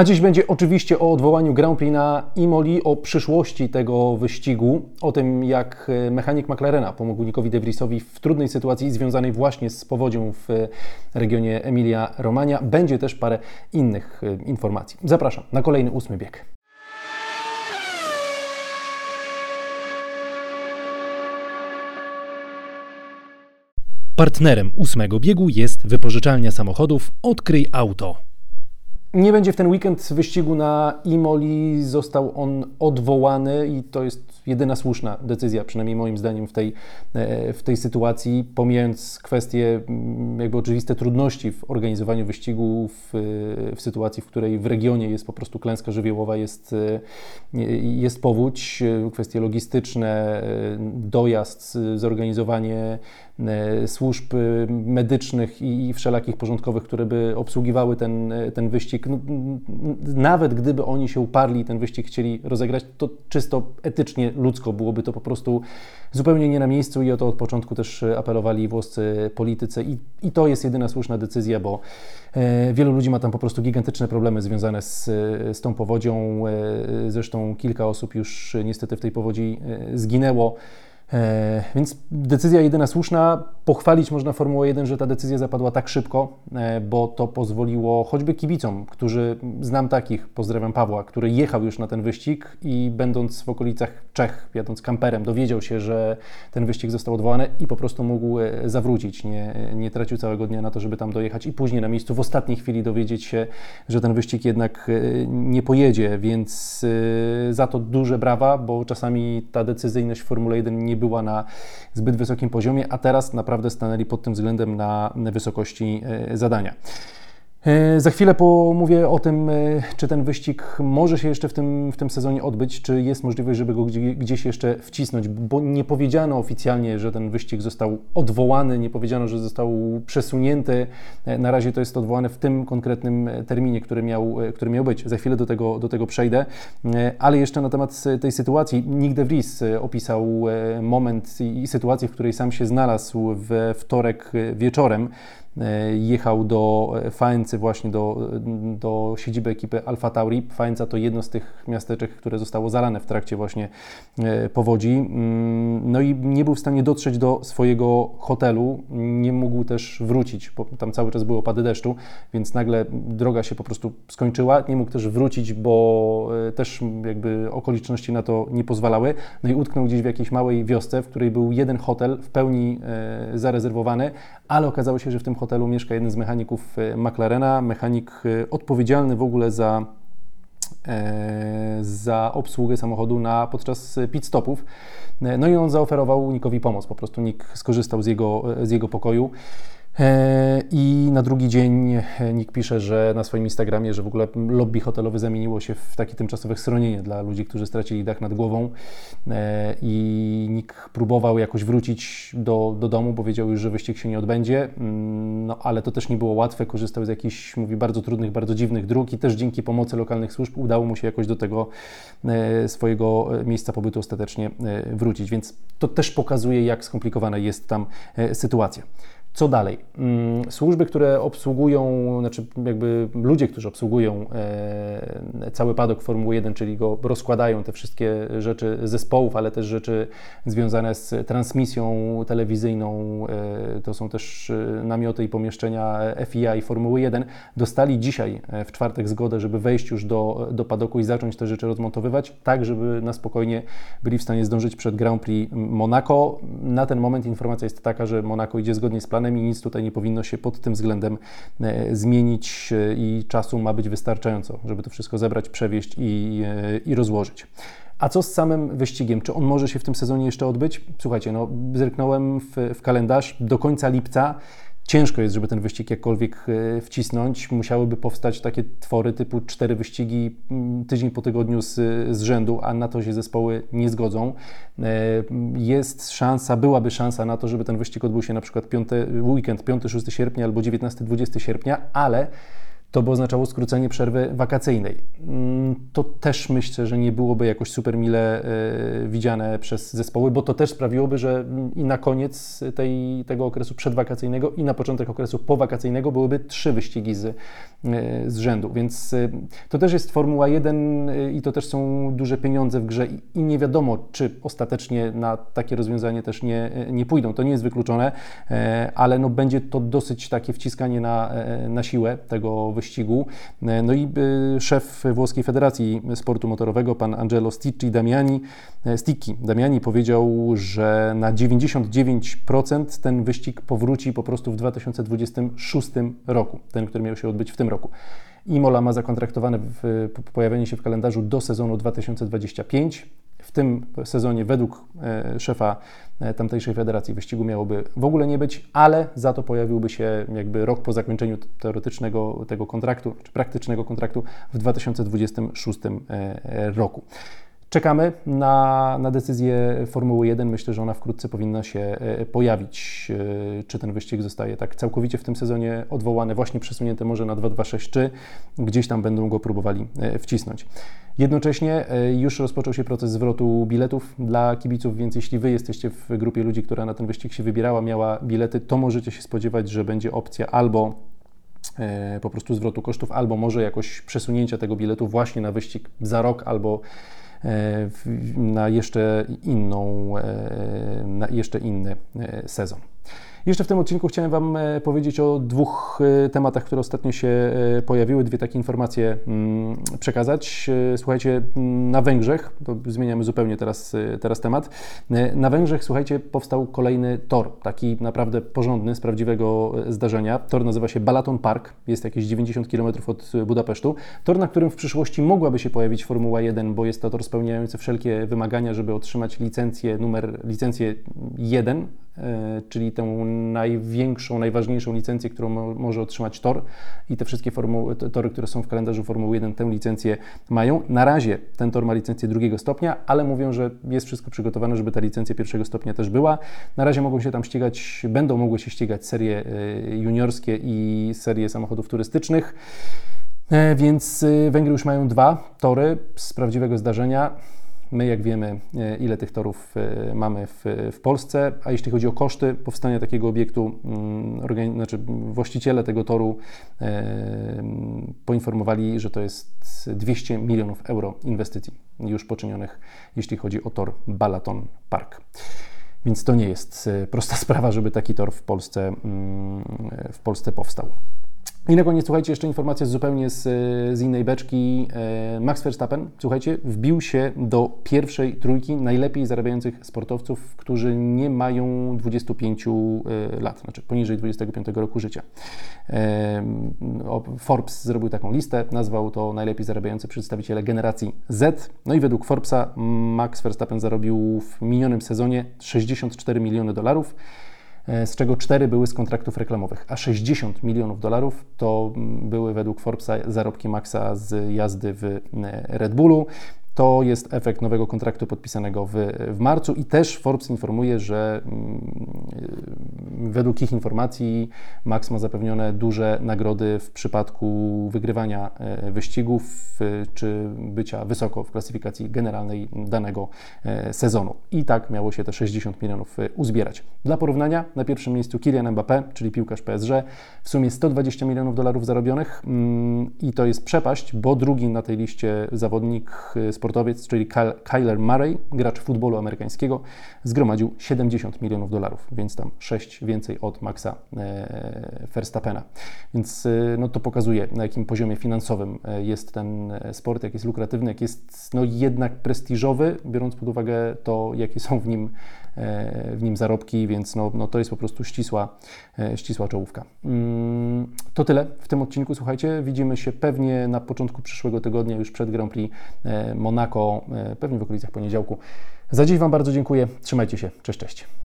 A dziś będzie oczywiście o odwołaniu Grand Prix na Imoli, o przyszłości tego wyścigu, o tym jak mechanik McLarena pomógł Nikowi De Vriesowi w trudnej sytuacji związanej właśnie z powodzią w regionie Emilia-Romagna. Będzie też parę innych e, informacji. Zapraszam na kolejny ósmy bieg. Partnerem ósmego biegu jest wypożyczalnia samochodów Odkryj Auto. Nie będzie w ten weekend wyścigu na Imoli, został on odwołany i to jest jedyna słuszna decyzja, przynajmniej moim zdaniem w tej, e, w tej sytuacji, pomijając kwestie mm, jakby oczywiste trudności w organizowaniu wyścigu w, w sytuacji, w której w regionie jest po prostu klęska żywiołowa, jest, e, jest powódź, e, kwestie logistyczne, dojazd, zorganizowanie służb medycznych i wszelakich porządkowych, które by obsługiwały ten, ten wyścig. No, nawet gdyby oni się uparli i ten wyścig chcieli rozegrać, to czysto etycznie, ludzko byłoby to po prostu zupełnie nie na miejscu i o to od początku też apelowali włoscy politycy i, i to jest jedyna słuszna decyzja, bo e, wielu ludzi ma tam po prostu gigantyczne problemy związane z, z tą powodzią. E, zresztą kilka osób już niestety w tej powodzi e, zginęło. E, więc decyzja jedyna słuszna. Pochwalić można Formułę 1, że ta decyzja zapadła tak szybko, e, bo to pozwoliło choćby kibicom, którzy znam takich, pozdrawiam Pawła, który jechał już na ten wyścig i będąc w okolicach Czech, jadąc kamperem, dowiedział się, że ten wyścig został odwołany i po prostu mógł e, zawrócić. Nie, nie tracił całego dnia na to, żeby tam dojechać i później na miejscu w ostatniej chwili dowiedzieć się, że ten wyścig jednak nie pojedzie, więc za to duże brawa, bo czasami ta decyzyjność w Formule 1 nie była na zbyt wysokim poziomie, a teraz naprawdę stanęli pod tym względem na wysokości e, zadania. E, za chwilę pomówię o tym, e, czy ten wyścig może się jeszcze w tym, w tym sezonie odbyć, czy jest możliwość, żeby go gdzieś jeszcze wcisnąć, bo nie powiedziano oficjalnie, że ten wyścig został odwołany, nie powiedziano, że został przesunięty. E, na razie to jest odwołane w tym konkretnym terminie, który miał, który miał być. Za chwilę do tego, do tego przejdę, ale jeszcze na temat tej sytuacji. Nick de Vries opisał moment i sytuację, w której sam się znalazł we wtorek wieczorem. E, jechał do Faency, właśnie do, do siedziby ekipy Alfa Tauri. Faenza to jedno z tych miasteczek, które zostało zalane w trakcie właśnie e, powodzi. Mm, no i nie był w stanie dotrzeć do swojego hotelu, nie mógł też wrócić, bo tam cały czas były opady deszczu, więc nagle droga się po prostu skończyła. Nie mógł też wrócić, bo e, też jakby okoliczności na to nie pozwalały. No i utknął gdzieś w jakiejś małej wiosce, w której był jeden hotel w pełni zarezerwowany, ale okazało się, że w tym hotelu mieszka jeden z mechaników e, McLarena, mechanik e, odpowiedzialny w ogóle za, e, za obsługę samochodu na, podczas pit stopów. No i on zaoferował Nikowi pomoc, po prostu Nick skorzystał z jego, z jego pokoju. E, I na drugi dzień e, Nick pisze, że na swoim Instagramie, że w ogóle lobby hotelowe zamieniło się w takie tymczasowe schronienie dla ludzi, którzy stracili dach nad głową. E, I Nick próbował jakoś wrócić do, do domu, bo wiedział już, że wyścig się nie odbędzie. Mm, no ale to też nie było łatwe. Korzystał z jakichś, mówi, bardzo trudnych, bardzo dziwnych dróg i też dzięki pomocy lokalnych służb udało mu się jakoś do tego swojego miejsca pobytu ostatecznie wrócić. Więc to też pokazuje, jak skomplikowana jest tam sytuacja. Co dalej? Mm, służby, które obsługują, znaczy jakby ludzie, którzy obsługują e, cały padok Formuły 1, czyli go rozkładają, te wszystkie rzeczy zespołów, ale też rzeczy związane z transmisją telewizyjną, e, to są też e, namioty i pomieszczenia FIA i Formuły 1, dostali dzisiaj w czwartek zgodę, żeby wejść już do, do padoku i zacząć te rzeczy rozmontowywać, tak żeby na spokojnie byli w stanie zdążyć przed Grand Prix Monaco. Na ten moment informacja jest taka, że Monaco idzie zgodnie z planem, planem i nic tutaj nie powinno się pod tym względem e, zmienić e, i czasu ma być wystarczająco, żeby to wszystko zebrać, przewieźć i, e, i rozłożyć. A co z samym wyścigiem? Czy on może się w tym sezonie jeszcze odbyć? Słuchajcie, no, zerknąłem w, w kalendarz do końca lipca ciężko jest, żeby ten wyścig jakkolwiek e, wcisnąć. Musiałyby powstać takie twory typu cztery wyścigi mm, tydzień po tygodniu z, z rzędu, a na to się zespoły nie zgodzą. E, jest szansa, byłaby szansa na to, żeby ten wyścig odbył się na przykład piąty, weekend 5-6 sierpnia albo 19-20 sierpnia, ale to by oznaczało skrócenie przerwy wakacyjnej. Mm, to też myślę, że nie byłoby jakoś super mile e, widziane przez zespoły, bo to też sprawiłoby, że i na koniec tej, tego okresu przedwakacyjnego i na początek okresu powakacyjnego byłyby trzy wyścigi z, e, z rzędu. Więc e, to też jest Formuła 1 i to też są duże pieniądze w grze i nie wiadomo, czy ostatecznie na takie rozwiązanie też nie, nie pójdą. To nie jest wykluczone, ale no będzie to dosyć takie wciskanie na, na siłę tego wyścigu. E, no i e, szef włoskiej Federacji Sportu Motorowego, pan Angelo Sticci Damiani, e, Sticchi Damiani powiedział, że na 99% ten wyścig powróci po prostu w 2026 roku, ten, który miał się odbyć w tym roku. Imola ma zakontraktowane w, pojawienie się w kalendarzu do sezonu 2025. W tym sezonie, według e, szefa e, tamtejszej federacji, wyścigu miałoby w ogóle nie być, ale za to pojawiłby się jakby rok po zakończeniu teoretycznego tego kontraktu, czy praktycznego kontraktu w 2026 e, roku. Czekamy na, na decyzję Formuły 1. Myślę, że ona wkrótce powinna się e, pojawić. E, czy ten wyścig zostaje tak całkowicie w tym sezonie odwołany, właśnie przesunięty może na 226, czy gdzieś tam będą go próbowali e, wcisnąć. Jednocześnie już rozpoczął się proces zwrotu biletów dla kibiców, więc jeśli Wy jesteście w grupie ludzi, która na ten wyścig się wybierała, miała bilety, to możecie się spodziewać, że będzie opcja albo po prostu zwrotu kosztów, albo może jakoś przesunięcia tego biletu właśnie na wyścig za rok, albo na jeszcze inną, e, na jeszcze inny e, sezon. Jeszcze w tym odcinku chciałem Wam e, powiedzieć o dwóch e, tematach, które ostatnio się e, pojawiły, dwie takie informacje mm, przekazać. Słuchajcie, na Węgrzech, to zmieniamy zupełnie teraz, teraz temat, na Węgrzech, słuchajcie, powstał kolejny tor, taki naprawdę porządny, z prawdziwego zdarzenia. Tor nazywa się Balaton Park, jest jakieś 90 km od Budapesztu. Tor, na którym w przyszłości mogłaby się pojawić Formuła 1, bo jest to tor spełniający wszelkie wymagania, żeby otrzymać licencję numer, licencję 1, czyli tę największą, najważniejszą licencję, którą mo może otrzymać tor i te wszystkie tory, które są w kalendarzu Formuły 1 tę licencję mają. Na razie ten tor ma licencję drugiego stopnia, ale mówią, że jest wszystko przygotowane, żeby ta licencja pierwszego stopnia też była. Na razie mogą się tam ścigać, będą mogły się ścigać serie e, juniorskie i serie samochodów turystycznych. E, więc e, Węgry już mają dwa tory z prawdziwego zdarzenia. My, jak wiemy, e, ile tych torów e, mamy w, w Polsce, a jeśli chodzi o koszty powstania takiego obiektu, mm, znaczy właściciele tego toru e, poinformowali, że to jest 200 milionów euro inwestycji już poczynionych, jeśli chodzi o tor Balaton Park. Więc to nie jest prosta sprawa, żeby taki tor w Polsce, mm, w Polsce powstał. I na koniec, słuchajcie, jeszcze informacja zupełnie z, z innej beczki. E, Max Verstappen, słuchajcie, wbił się do pierwszej trójki najlepiej zarabiających sportowców, którzy nie mają 25 e, lat, znaczy poniżej 25 roku życia. E, Forbes zrobił taką listę, nazwał to najlepiej zarabiający przedstawiciele generacji Z. No i według Forbesa Max Verstappen zarobił w minionym sezonie 64 miliony dolarów. E, z czego 4 były z kontraktów reklamowych, a 60 milionów dolarów to mm, były według Forbesa zarobki Maxa z jazdy w e, Red Bullu. To jest efekt nowego kontraktu podpisanego w, w marcu i też Forbes informuje, że mm, według ich informacji Max ma zapewnione duże nagrody w przypadku wygrywania e, wyścigów czy bycia wysoko w klasyfikacji generalnej danego e, sezonu. I tak miało się te 60 milionów e, uzbierać. Dla porównania na pierwszym miejscu Kylian Mbappé, czyli piłkarz PSG, w sumie 120 milionów dolarów zarobionych mm, i to jest przepaść, bo drugi na tej liście zawodnik sportowy sportowiec, czyli Kyler Murray, gracz futbolu amerykańskiego, zgromadził 70 milionów dolarów, więc tam 6 więcej od Maxa e, Verstappena. Więc e, no, to pokazuje, na jakim poziomie finansowym e, jest ten sport, jak jest lukratywny, jak jest no, jednak prestiżowy, biorąc pod uwagę to, jakie są w nim w nim zarobki, więc no, no to jest po prostu ścisła, ścisła czołówka. Mm, to tyle w tym odcinku. Słuchajcie, widzimy się pewnie na początku przyszłego tygodnia, już przed Grand Prix e, Monaco, pewnie w okolicach poniedziałku. Za dziś Wam bardzo dziękuję. Trzymajcie się. Cześć, cześć.